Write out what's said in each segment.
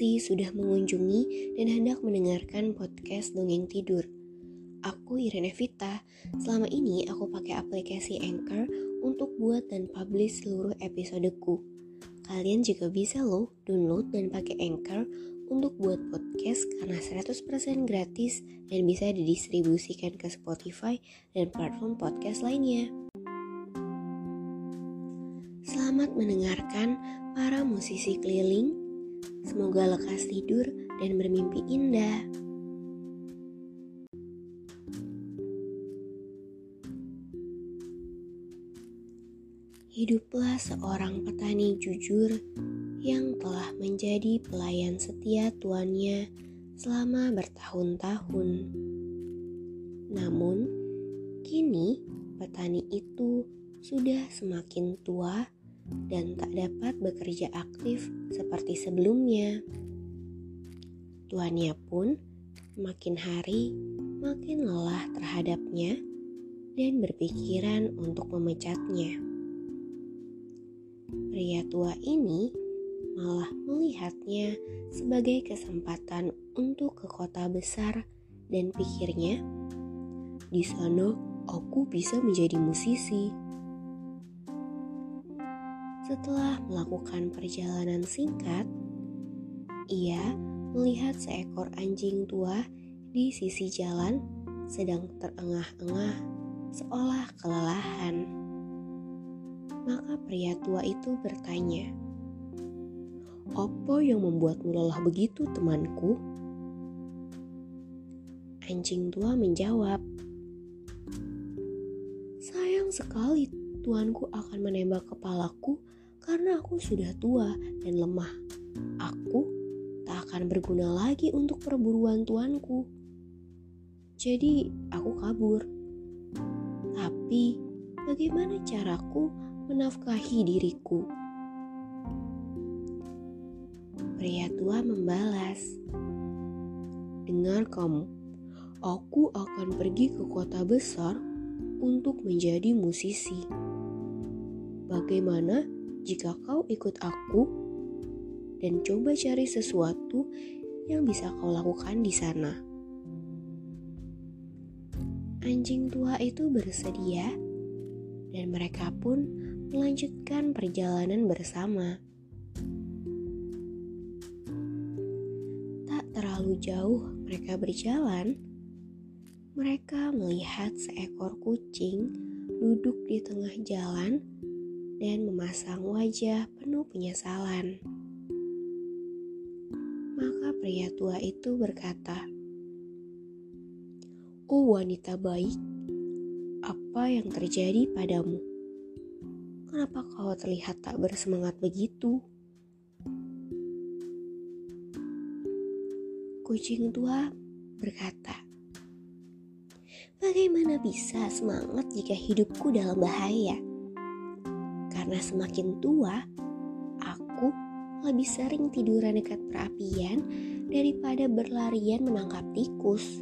kasih sudah mengunjungi dan hendak mendengarkan podcast Dongeng Tidur. Aku Irene Vita. Selama ini aku pakai aplikasi Anchor untuk buat dan publish seluruh episodeku. Kalian juga bisa loh download dan pakai Anchor untuk buat podcast karena 100% gratis dan bisa didistribusikan ke Spotify dan platform podcast lainnya. Selamat mendengarkan para musisi keliling. Semoga lekas tidur dan bermimpi indah. Hiduplah seorang petani jujur yang telah menjadi pelayan setia tuannya selama bertahun-tahun. Namun, kini petani itu sudah semakin tua dan tak dapat bekerja aktif seperti sebelumnya. Tuannya pun makin hari makin lelah terhadapnya dan berpikiran untuk memecatnya. Pria tua ini malah melihatnya sebagai kesempatan untuk ke kota besar dan pikirnya, di sana aku bisa menjadi musisi. Setelah melakukan perjalanan singkat, ia melihat seekor anjing tua di sisi jalan sedang terengah-engah seolah kelelahan. Maka pria tua itu bertanya, "Apa yang membuatmu lelah begitu, temanku?" Anjing tua menjawab, "Sayang sekali tuanku akan menembak kepalaku karena aku sudah tua dan lemah. Aku tak akan berguna lagi untuk perburuan tuanku. Jadi aku kabur. Tapi bagaimana caraku menafkahi diriku? Pria tua membalas, Dengar kamu, aku akan pergi ke kota besar untuk menjadi musisi. Bagaimana jika kau ikut aku dan coba cari sesuatu yang bisa kau lakukan di sana. Anjing tua itu bersedia, dan mereka pun melanjutkan perjalanan bersama. Tak terlalu jauh mereka berjalan, mereka melihat seekor kucing duduk di tengah jalan dan memasang wajah penuh penyesalan. Maka pria tua itu berkata, "Oh wanita baik, apa yang terjadi padamu? Kenapa kau terlihat tak bersemangat begitu?" Kucing tua berkata, "Bagaimana bisa semangat jika hidupku dalam bahaya?" Karena semakin tua, aku lebih sering tiduran dekat perapian daripada berlarian menangkap tikus.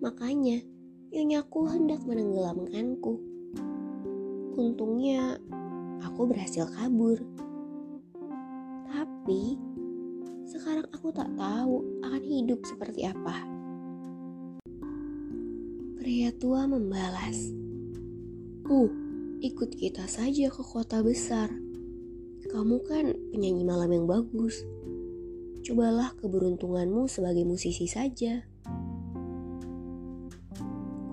Makanya, nyonyaku hendak menenggelamkanku. Untungnya, aku berhasil kabur. Tapi, sekarang aku tak tahu akan hidup seperti apa. Pria tua membalas, "Uh, ikut kita saja ke kota besar. Kamu kan penyanyi malam yang bagus. Cobalah keberuntunganmu sebagai musisi saja.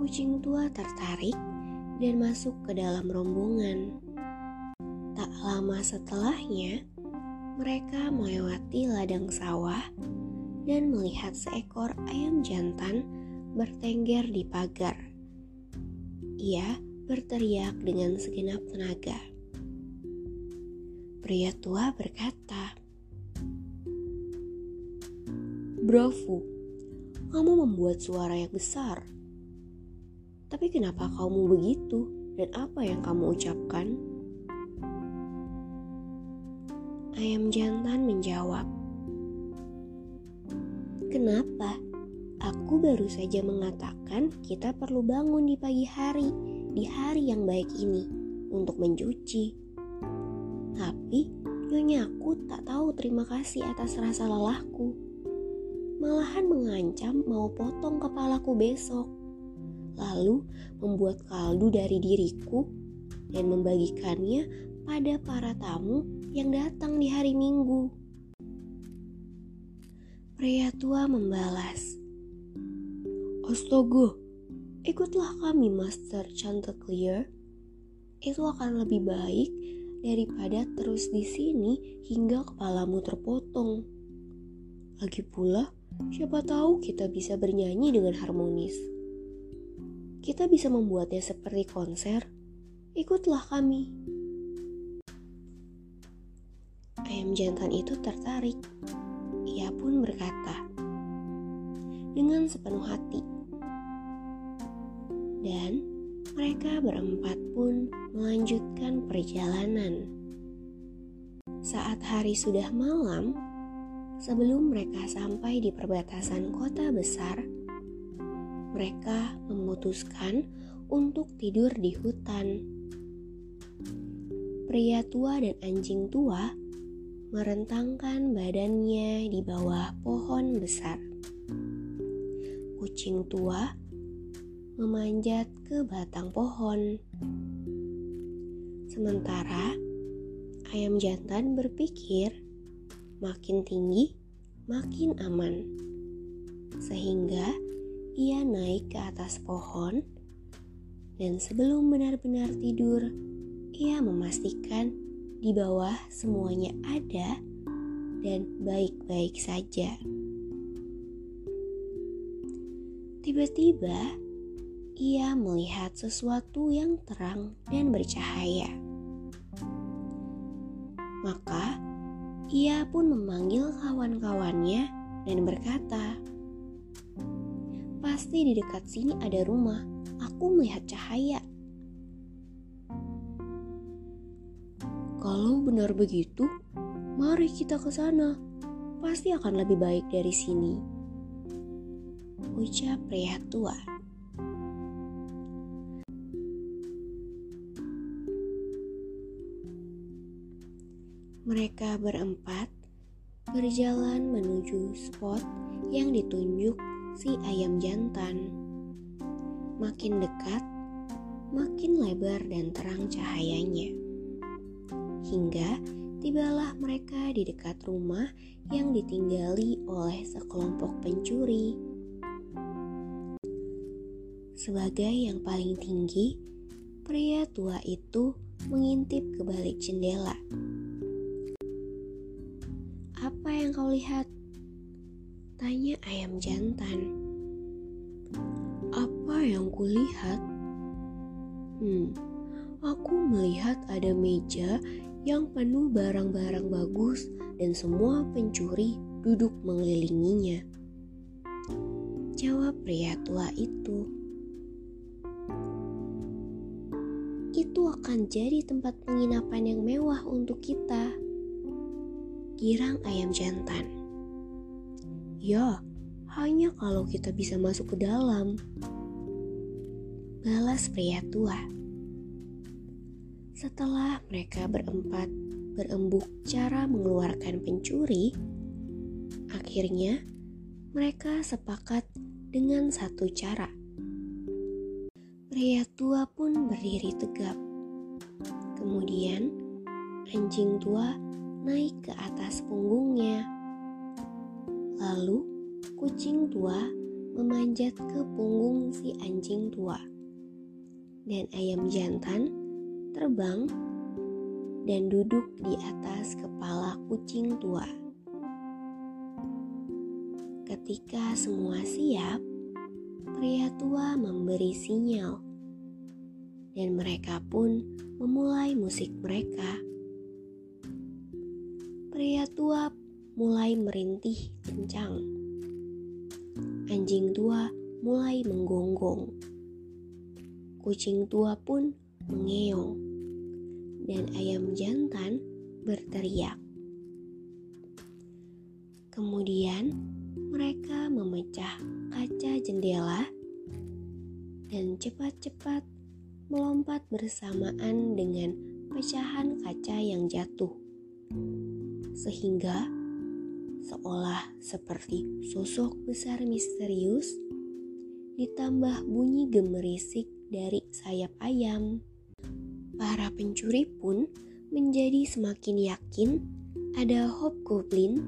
Kucing tua tertarik dan masuk ke dalam rombongan. Tak lama setelahnya, mereka melewati ladang sawah dan melihat seekor ayam jantan bertengger di pagar. Ia berteriak dengan segenap tenaga. Pria tua berkata, Bravo, kamu membuat suara yang besar. Tapi kenapa kamu begitu dan apa yang kamu ucapkan? Ayam jantan menjawab, Kenapa? Aku baru saja mengatakan kita perlu bangun di pagi hari, di hari yang baik ini, untuk mencuci. Tapi nyonyaku tak tahu terima kasih atas rasa lelahku. Malahan mengancam mau potong kepalaku besok. Lalu membuat kaldu dari diriku dan membagikannya pada para tamu yang datang di hari Minggu. Pria tua membalas, Astaga, ikutlah kami Master Chanticleer. Itu akan lebih baik daripada terus di sini hingga kepalamu terpotong. Lagi pula, siapa tahu kita bisa bernyanyi dengan harmonis. Kita bisa membuatnya seperti konser. Ikutlah kami. Ayam jantan itu tertarik ia pun berkata dengan sepenuh hati. Dan mereka berempat pun melanjutkan perjalanan. Saat hari sudah malam, sebelum mereka sampai di perbatasan kota besar, mereka memutuskan untuk tidur di hutan. Pria tua dan anjing tua merentangkan badannya di bawah pohon besar. Kucing tua memanjat ke batang pohon. Sementara ayam jantan berpikir makin tinggi makin aman. Sehingga ia naik ke atas pohon dan sebelum benar-benar tidur, ia memastikan di bawah semuanya ada dan baik-baik saja. Tiba-tiba, ia melihat sesuatu yang terang dan bercahaya. Maka, ia pun memanggil kawan-kawannya dan berkata, "Pasti di dekat sini ada rumah. Aku melihat cahaya." Kalau benar begitu, mari kita ke sana. Pasti akan lebih baik dari sini. Ucap pria tua. Mereka berempat berjalan menuju spot yang ditunjuk si ayam jantan. Makin dekat, makin lebar dan terang cahayanya hingga tibalah mereka di dekat rumah yang ditinggali oleh sekelompok pencuri. Sebagai yang paling tinggi, pria tua itu mengintip ke balik jendela. "Apa yang kau lihat?" tanya ayam jantan. "Apa yang kulihat?" Hmm, aku melihat ada meja yang penuh barang-barang bagus dan semua pencuri duduk mengelilinginya. Jawab pria tua itu. Itu akan jadi tempat penginapan yang mewah untuk kita. Girang ayam jantan. Ya, hanya kalau kita bisa masuk ke dalam. Balas pria tua. Setelah mereka berempat berembuk cara mengeluarkan pencuri, akhirnya mereka sepakat dengan satu cara. Pria tua pun berdiri tegap. Kemudian anjing tua naik ke atas punggungnya. Lalu kucing tua memanjat ke punggung si anjing tua. Dan ayam jantan terbang dan duduk di atas kepala kucing tua. Ketika semua siap, pria tua memberi sinyal, dan mereka pun memulai musik mereka. Pria tua mulai merintih kencang. Anjing tua mulai menggonggong. Kucing tua pun mengeong, dan ayam jantan berteriak. Kemudian mereka memecah kaca jendela dan cepat-cepat melompat bersamaan dengan pecahan kaca yang jatuh, sehingga seolah seperti sosok besar misterius, ditambah bunyi gemerisik dari sayap ayam. Para pencuri pun menjadi semakin yakin ada hobgoblin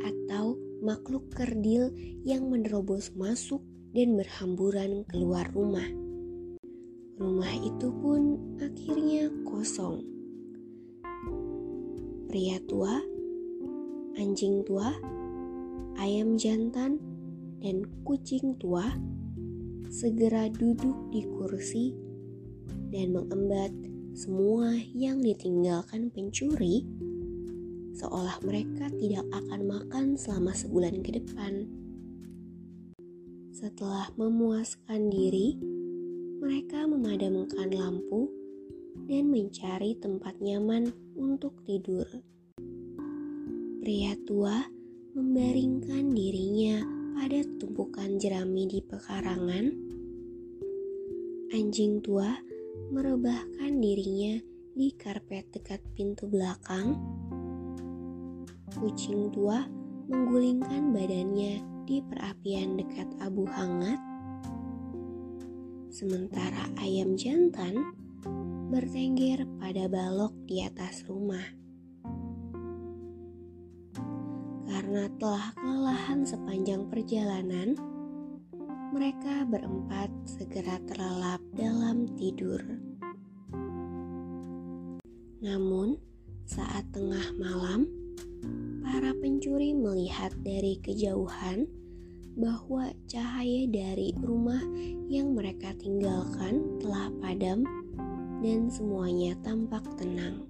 atau makhluk kerdil yang menerobos masuk dan berhamburan keluar rumah. Rumah itu pun akhirnya kosong. Pria tua, anjing tua, ayam jantan, dan kucing tua segera duduk di kursi dan mengembat semua yang ditinggalkan pencuri seolah mereka tidak akan makan selama sebulan ke depan. Setelah memuaskan diri, mereka memadamkan lampu dan mencari tempat nyaman untuk tidur. Pria tua membaringkan dirinya pada tumpukan jerami di pekarangan. Anjing tua merebahkan dirinya di karpet dekat pintu belakang kucing tua menggulingkan badannya di perapian dekat abu hangat, sementara ayam jantan bertengger pada balok di atas rumah. Karena telah kelelahan sepanjang perjalanan, mereka berempat segera terlelap dalam tidur. Namun, saat tengah malam, para pencuri melihat dari kejauhan bahwa cahaya dari rumah yang mereka tinggalkan telah padam dan semuanya tampak tenang.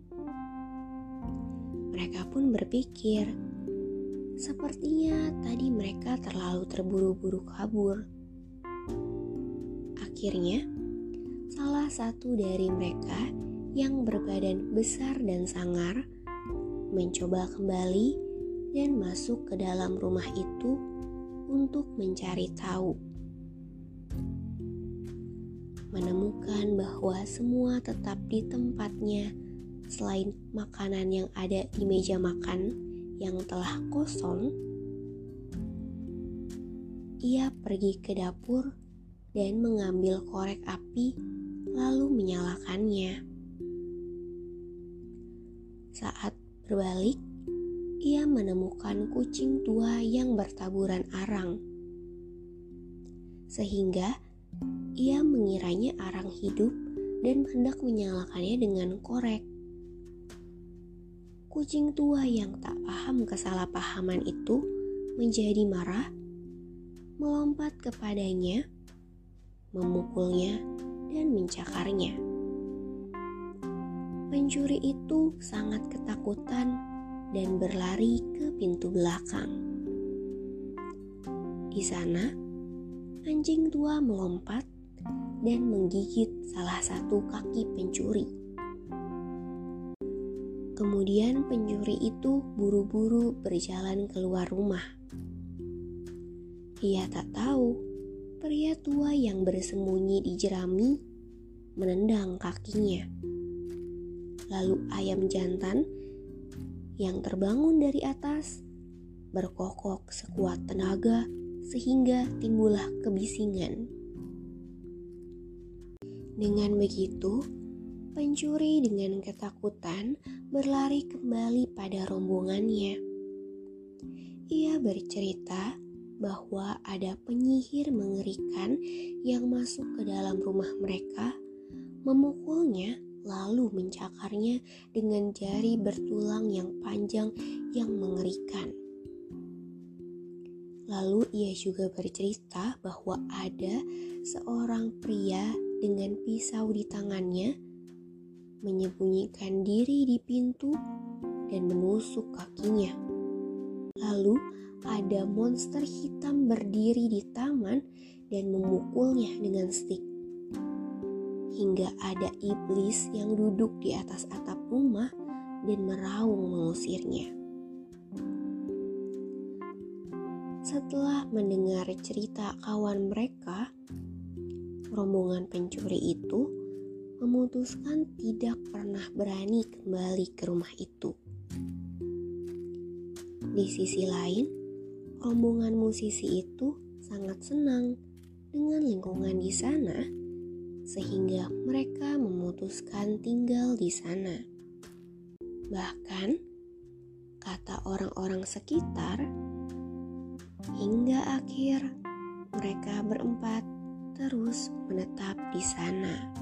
Mereka pun berpikir, sepertinya tadi mereka terlalu terburu-buru kabur. Akhirnya, salah satu dari mereka yang berbadan besar dan sangar mencoba kembali dan masuk ke dalam rumah itu untuk mencari tahu. Menemukan bahwa semua tetap di tempatnya, selain makanan yang ada di meja makan yang telah kosong. Ia pergi ke dapur dan mengambil korek api, lalu menyalakannya. Saat Berbalik, ia menemukan kucing tua yang bertaburan arang. Sehingga ia mengiranya arang hidup dan hendak menyalakannya dengan korek. Kucing tua yang tak paham kesalahpahaman itu menjadi marah, melompat kepadanya, memukulnya, dan mencakarnya. Pencuri itu sangat ketakutan dan berlari ke pintu belakang. Di sana, anjing tua melompat dan menggigit salah satu kaki pencuri. Kemudian pencuri itu buru-buru berjalan keluar rumah. Ia tak tahu pria tua yang bersembunyi di jerami menendang kakinya lalu ayam jantan yang terbangun dari atas berkokok sekuat tenaga sehingga timbullah kebisingan. Dengan begitu, pencuri dengan ketakutan berlari kembali pada rombongannya. Ia bercerita bahwa ada penyihir mengerikan yang masuk ke dalam rumah mereka, memukulnya lalu mencakarnya dengan jari bertulang yang panjang yang mengerikan. Lalu ia juga bercerita bahwa ada seorang pria dengan pisau di tangannya menyembunyikan diri di pintu dan menusuk kakinya. Lalu ada monster hitam berdiri di taman dan memukulnya dengan stik. Hingga ada iblis yang duduk di atas atap rumah dan meraung mengusirnya. Setelah mendengar cerita kawan mereka, rombongan pencuri itu memutuskan tidak pernah berani kembali ke rumah itu. Di sisi lain, rombongan musisi itu sangat senang dengan lingkungan di sana, sehingga mereka memutuskan tinggal di sana. Bahkan, kata orang-orang sekitar, Hingga akhir mereka berempat terus menetap di sana.